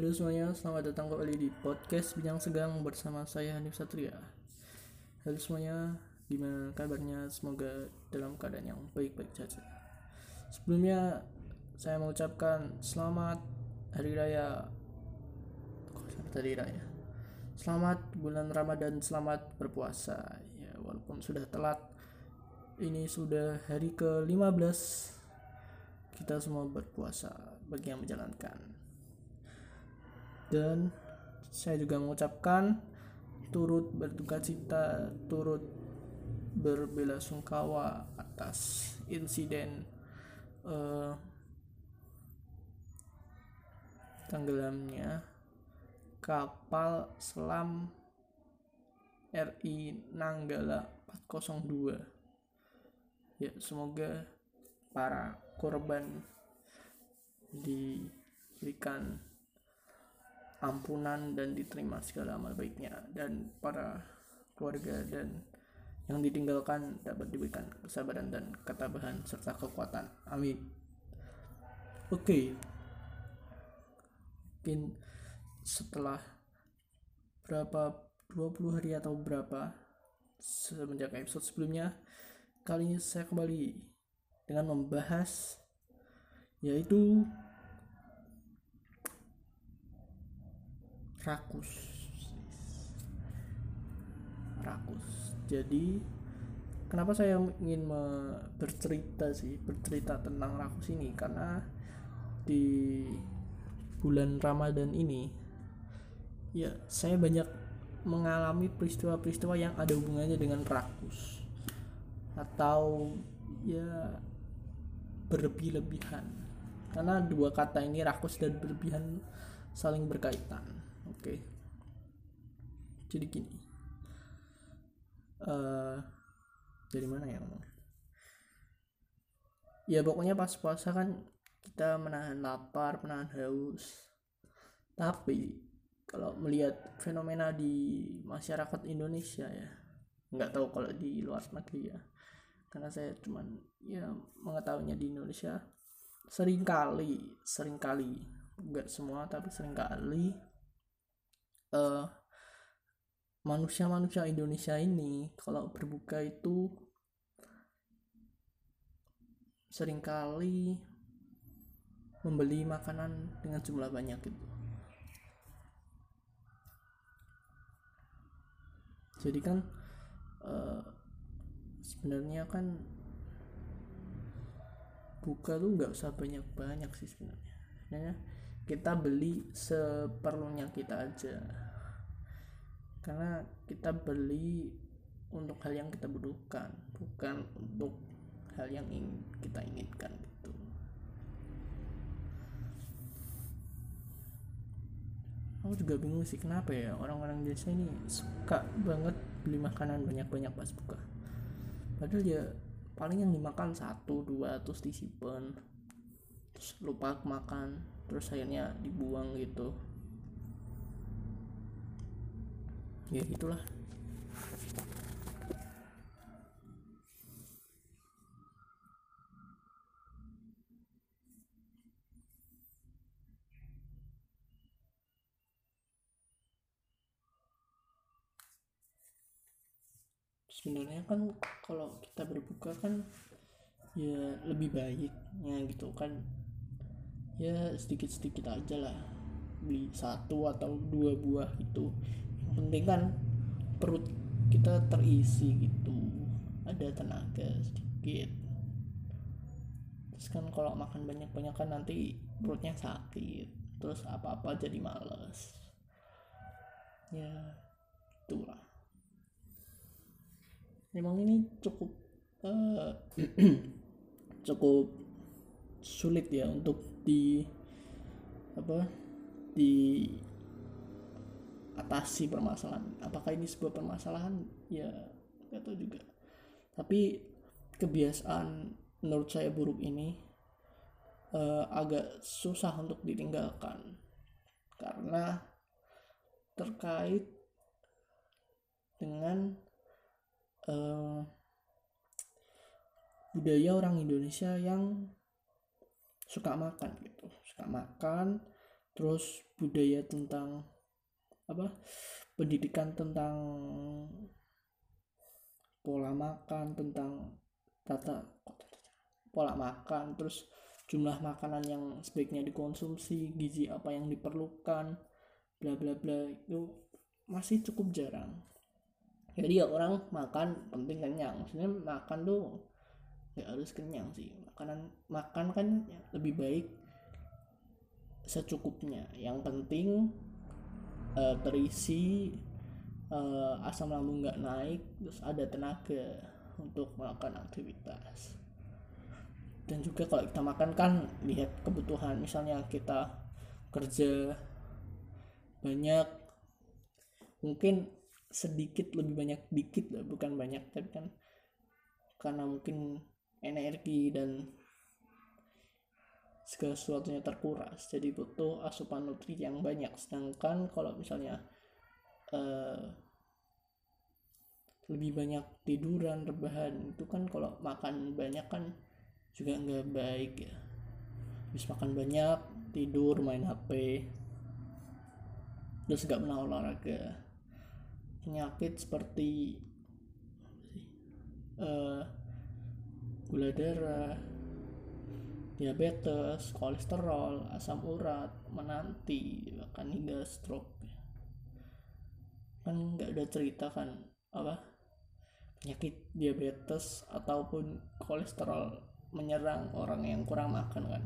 Halo semuanya, selamat datang kembali di podcast Bincang Segang bersama saya Hanif Satria. Halo semuanya, gimana kabarnya? Semoga dalam keadaan yang baik-baik saja. Sebelumnya, saya mengucapkan selamat Hari Raya. Selamat Hari Raya? Selamat bulan Ramadan, selamat berpuasa. Ya, walaupun sudah telat, ini sudah hari ke-15 kita semua berpuasa bagi yang menjalankan dan saya juga mengucapkan turut berduka cita turut berbela sungkawa atas insiden uh, tenggelamnya kapal selam RI Nanggala 402 ya semoga para korban diberikan ampunan dan diterima segala amal baiknya dan para keluarga dan yang ditinggalkan dapat diberikan kesabaran dan ketabahan serta kekuatan. Amin. Oke. Okay. Mungkin setelah berapa 20 hari atau berapa semenjak episode sebelumnya kali ini saya kembali dengan membahas yaitu rakus. Rakus. Jadi kenapa saya ingin bercerita sih bercerita tentang rakus ini? Karena di bulan Ramadan ini ya saya banyak mengalami peristiwa-peristiwa yang ada hubungannya dengan rakus. Atau ya berlebih-lebihan karena dua kata ini rakus dan berlebihan saling berkaitan oke. Jadi gini. Uh, dari mana ya ngomong? Ya pokoknya pas puasa kan kita menahan lapar menahan haus. Tapi kalau melihat fenomena di masyarakat Indonesia ya nggak tahu kalau di luar negeri ya. Karena saya cuman ya mengetahuinya di Indonesia sering kali sering kali nggak semua tapi sering kali uh, manusia-manusia Indonesia ini kalau berbuka itu sering kali membeli makanan dengan jumlah banyak gitu. Jadi kan uh, sebenarnya kan buka tuh nggak usah banyak-banyak sih sebenarnya. Sebenarnya kita beli seperlunya kita aja. Karena kita beli untuk hal yang kita butuhkan bukan untuk hal yang ingin kita inginkan gitu. Aku juga bingung sih kenapa ya orang-orang desa ini suka banget beli makanan banyak-banyak pas buka? Padahal ya paling yang dimakan satu dua terus disimpan terus lupa makan terus akhirnya dibuang gitu. Ya itulah. Sebenarnya kan kalau kita berbuka kan ya lebih baiknya gitu kan ya sedikit-sedikit aja lah. Beli satu atau dua buah itu. Yang penting kan perut kita terisi gitu. Ada tenaga sedikit. Terus kan kalau makan banyak-banyak kan nanti perutnya sakit. Terus apa-apa jadi males. Ya itulah. Memang ini cukup uh, cukup sulit ya untuk di apa di atasi permasalahan. Apakah ini sebuah permasalahan? Ya nggak tahu juga. Tapi kebiasaan menurut saya buruk ini uh, agak susah untuk ditinggalkan. Karena terkait dengan uh, budaya orang Indonesia yang suka makan gitu. Suka makan terus budaya tentang apa pendidikan tentang pola makan tentang tata pola makan terus jumlah makanan yang sebaiknya dikonsumsi gizi apa yang diperlukan bla bla bla itu masih cukup jarang. Jadi ya orang makan penting kenyang maksudnya makan tuh nggak harus kenyang sih. Makanan makan kan lebih baik secukupnya. Yang penting uh, terisi uh, asam lambung nggak naik terus ada tenaga untuk melakukan aktivitas. Dan juga kalau kita makan kan lihat kebutuhan. Misalnya kita kerja banyak mungkin sedikit lebih banyak dikit lah bukan banyak tapi kan karena mungkin energi dan segala sesuatunya terkuras. Jadi butuh asupan nutri yang banyak. Sedangkan kalau misalnya uh, lebih banyak tiduran rebahan itu kan kalau makan banyak kan juga nggak baik ya. Habis makan banyak tidur main HP terus nggak pernah olahraga. Penyakit seperti uh, gula darah diabetes kolesterol asam urat menanti bahkan hingga stroke. Kan nggak ada cerita kan apa penyakit diabetes ataupun kolesterol menyerang orang yang kurang makan kan?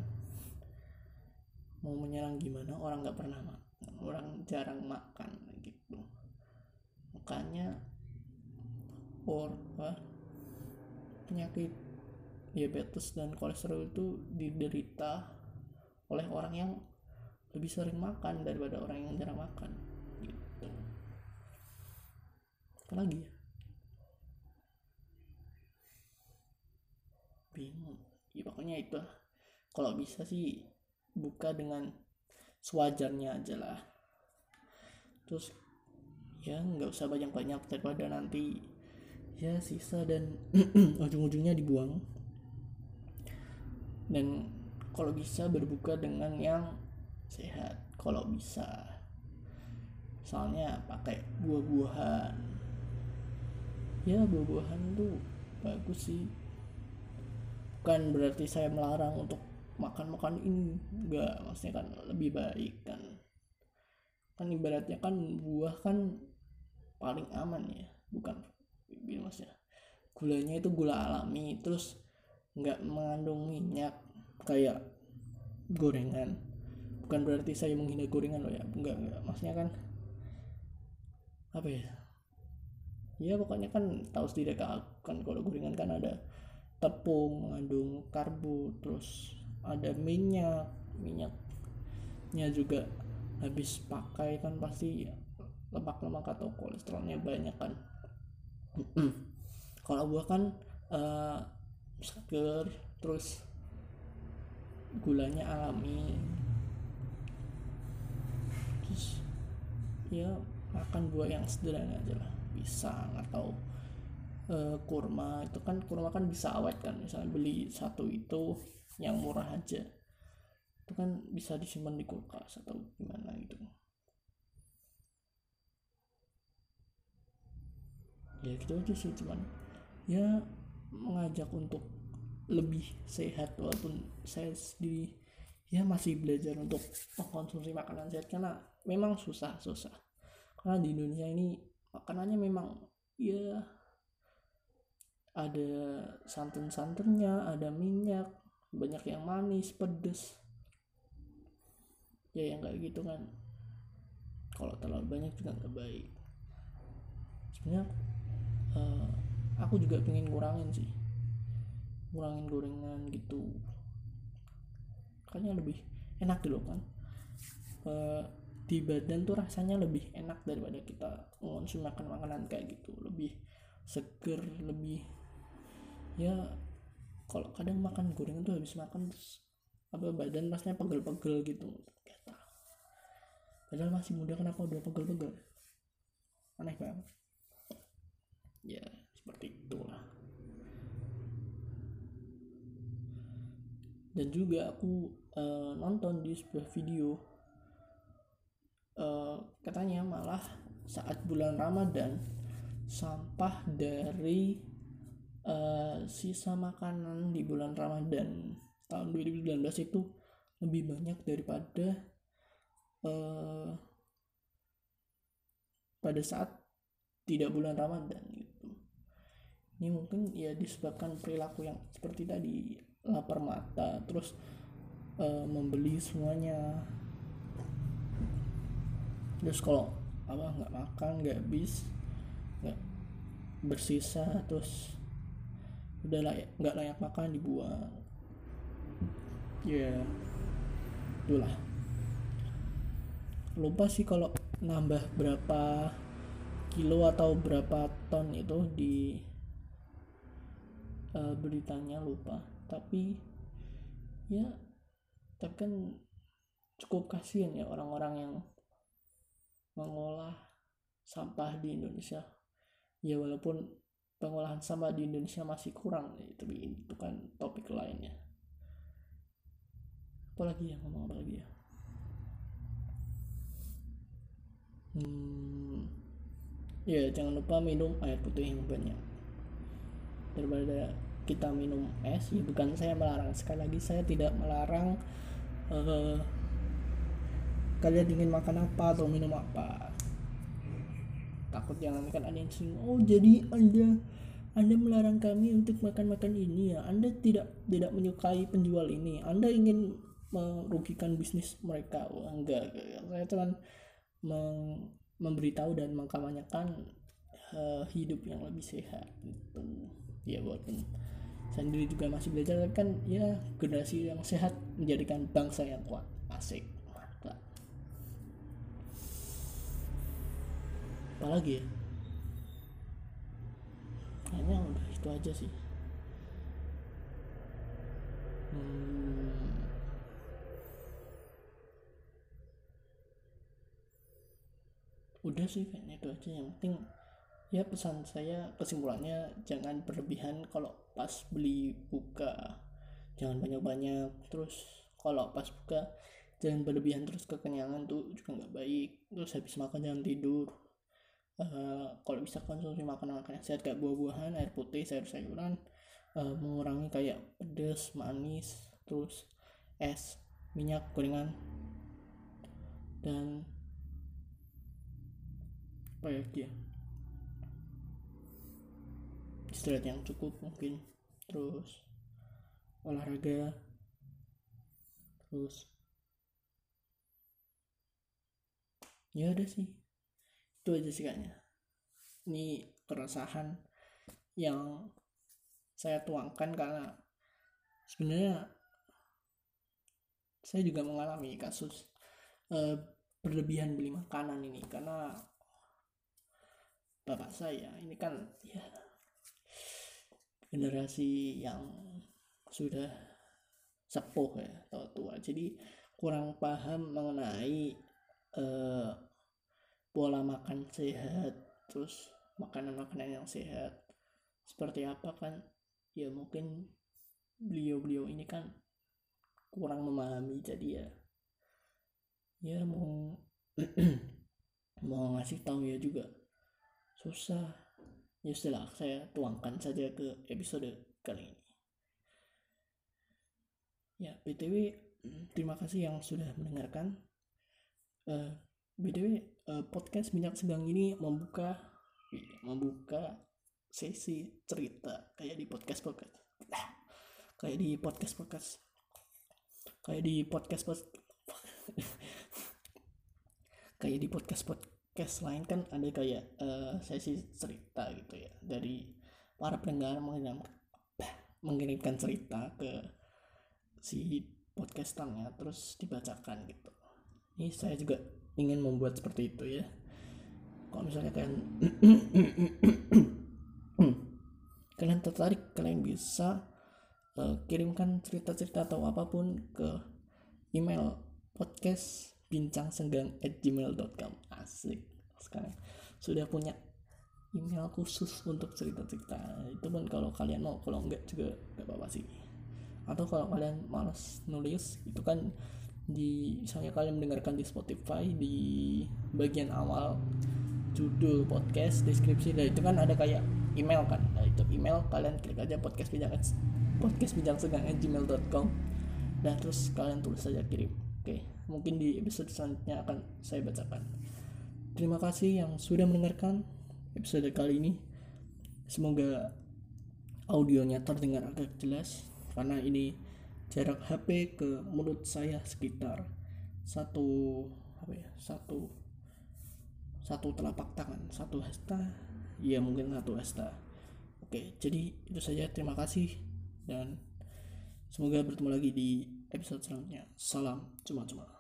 Mau menyerang gimana? Orang nggak pernah makan orang jarang makan gitu. Makanya or apa, penyakit diabetes dan kolesterol itu diderita oleh orang yang lebih sering makan daripada orang yang jarang makan gitu. Apalagi ya? Bingung. Ya pokoknya itu kalau bisa sih buka dengan sewajarnya aja lah. Terus ya nggak usah banyak-banyak daripada nanti ya sisa dan ujung-ujungnya dibuang dan kalau bisa berbuka dengan yang sehat kalau bisa. Soalnya pakai buah-buahan. Ya buah-buahan tuh bagus sih. Bukan berarti saya melarang untuk makan makan ini. Enggak maksudnya kan lebih baik kan. Kan ibaratnya kan buah kan paling aman ya. Bukan maksudnya gulanya itu gula alami terus nggak mengandung minyak kayak gorengan. Bukan berarti saya menghina gorengan loh ya. Enggak enggak maksudnya kan apa ya? Ya pokoknya kan tahu sendiri kan kalau gorengan kan ada tepung mengandung karbo terus ada minyak. Minyaknya juga habis pakai kan pasti lemak-lemak atau kolesterolnya banyak kan. Kalau buah kan uh, seger terus gulanya alami. Terus ya makan buah yang sederhana aja lah. Pisang atau uh, kurma. Itu kan kurma kan bisa awet kan. Misalnya beli satu itu yang murah aja. Itu kan bisa disimpan di kulkas atau gimana gitu. Ya gitu aja sih cuman. Ya mengajak untuk lebih sehat walaupun saya sendiri ya masih belajar untuk mengkonsumsi makanan sehat karena memang susah susah. Karena di Indonesia ini makanannya memang ya ada santan-santannya ada minyak banyak yang manis pedes. Ya yang kayak gitu kan. Kalau terlalu banyak juga nggak baik. Sebenarnya uh, aku juga pengen kurangin sih. Kurangin gorengan gitu. Kayaknya lebih enak dulu kan. Uh, di badan tuh rasanya lebih enak daripada kita mengonsumsi makan makanan kayak gitu. Lebih seger lebih ya kalau kadang makan gorengan tuh habis makan terus apa badan rasanya pegel-pegel gitu. Kata. padahal masih muda kenapa udah pegel-pegel? Aneh banget. Ya seperti itulah dan juga aku uh, nonton di sebuah video katanya malah saat bulan Ramadan sampah dari uh, sisa makanan di bulan Ramadan tahun 2019 itu lebih banyak daripada uh, pada saat tidak bulan Ramadan gitu. Ini mungkin ya disebabkan perilaku yang seperti tadi lapar mata terus uh, membeli semuanya. Terus kalau apa nggak makan nggak habis nggak bersisa terus udah layak nggak layak makan dibuang. Ya yeah. itulah. Lupa sih kalau nambah berapa kilo atau berapa ton itu di uh, beritanya lupa tapi ya tapi kan cukup kasihan ya orang-orang yang mengolah sampah di Indonesia. Ya walaupun pengolahan sampah di Indonesia masih kurang ya, tapi itu kan topik lainnya. Apalagi ya ngomong apa lagi ya? Hmm, ya jangan lupa minum air putih yang banyak. Daripada kita minum es ya bukan saya melarang. Sekali lagi saya tidak melarang uh, kalian ingin makan apa atau minum apa. Takut jangan kan ada yang sing oh jadi anda anda melarang kami untuk makan makan ini ya? Anda tidak tidak menyukai penjual ini. Anda ingin merugikan bisnis mereka. Oh, enggak, saya cuma meng, memberitahu dan mengkampanyekan uh, hidup yang lebih sehat gitu. Ya walaupun sendiri juga masih belajar kan ya generasi yang sehat menjadikan bangsa yang kuat. Asik. Apalagi ya? Kayaknya udah itu aja sih. Hmm. udah sih kayaknya itu aja. Yang penting ya pesan saya kesimpulannya jangan berlebihan kalau pas beli buka. Jangan banyak-banyak. Terus kalau pas buka jangan berlebihan. Terus kekenyangan tuh juga nggak baik. Terus habis makan jangan tidur. Uh, kalau bisa konsumsi makanan-makanan sehat kayak buah-buahan air putih sayur-sayuran. Uh, mengurangi kayak pedas manis terus es minyak gorengan. Dan apa ya istirahat yang cukup mungkin. Terus olahraga. Terus ya udah sih. Itu aja sih kayaknya ini keresahan yang saya tuangkan karena sebenarnya saya juga mengalami kasus uh, berlebihan beli makanan ini. Karena bapak saya ini kan ya generasi yang sudah sepuh ya atau tua. Jadi kurang paham mengenai uh, pola makan sehat terus makanan-makanan yang sehat seperti apa kan? Ya mungkin beliau-beliau ini kan kurang memahami jadi ya ya mau mau ngasih tahu ya juga. Susah ya setelah saya tuangkan saja ke episode kali ini. Ya btw terima kasih yang sudah mendengarkan. Uh, btw uh, podcast minyak sedang ini membuka membuka sesi cerita kayak di podcast podcast. Kayak di podcast podcast. Kayak di podcast podcast kayak di podcast podcast lain kan ada kayak uh, sesi cerita gitu ya. Dari para pendengar mengirim, mengirimkan cerita ke si podcasternya terus dibacakan gitu. Ini saya juga ingin membuat seperti itu ya. Kalau misalnya kalian kalian tertarik kalian bisa uh, kirimkan cerita-cerita atau apa pun ke email podcast bincang senggang at gmail.com asik sekarang. Sudah punya email khusus untuk cerita-cerita. Itu pun kalau kalian mau kalau enggak juga gak apa-apa sih. Atau kalau kalian malas nulis itu kan di misalnya kalian mendengarkan di Spotify di bagian awal judul podcast deskripsi dan itu kan ada kayak email kan. Nah itu email kalian klik aja podcast bijak podcast bijak gmail.com dan terus kalian tulis saja kirim. Oke mungkin di episode selanjutnya akan saya bacakan. Terima kasih yang sudah mendengarkan episode kali ini. Semoga audionya terdengar agak jelas karena ini jarak HP ke mulut saya sekitar satu apa ya satu satu telapak tangan satu hasta ya mungkin satu hasta. Oke jadi itu saja. Terima kasih dan semoga bertemu lagi di episode selanjutnya. Salam cuma-cuma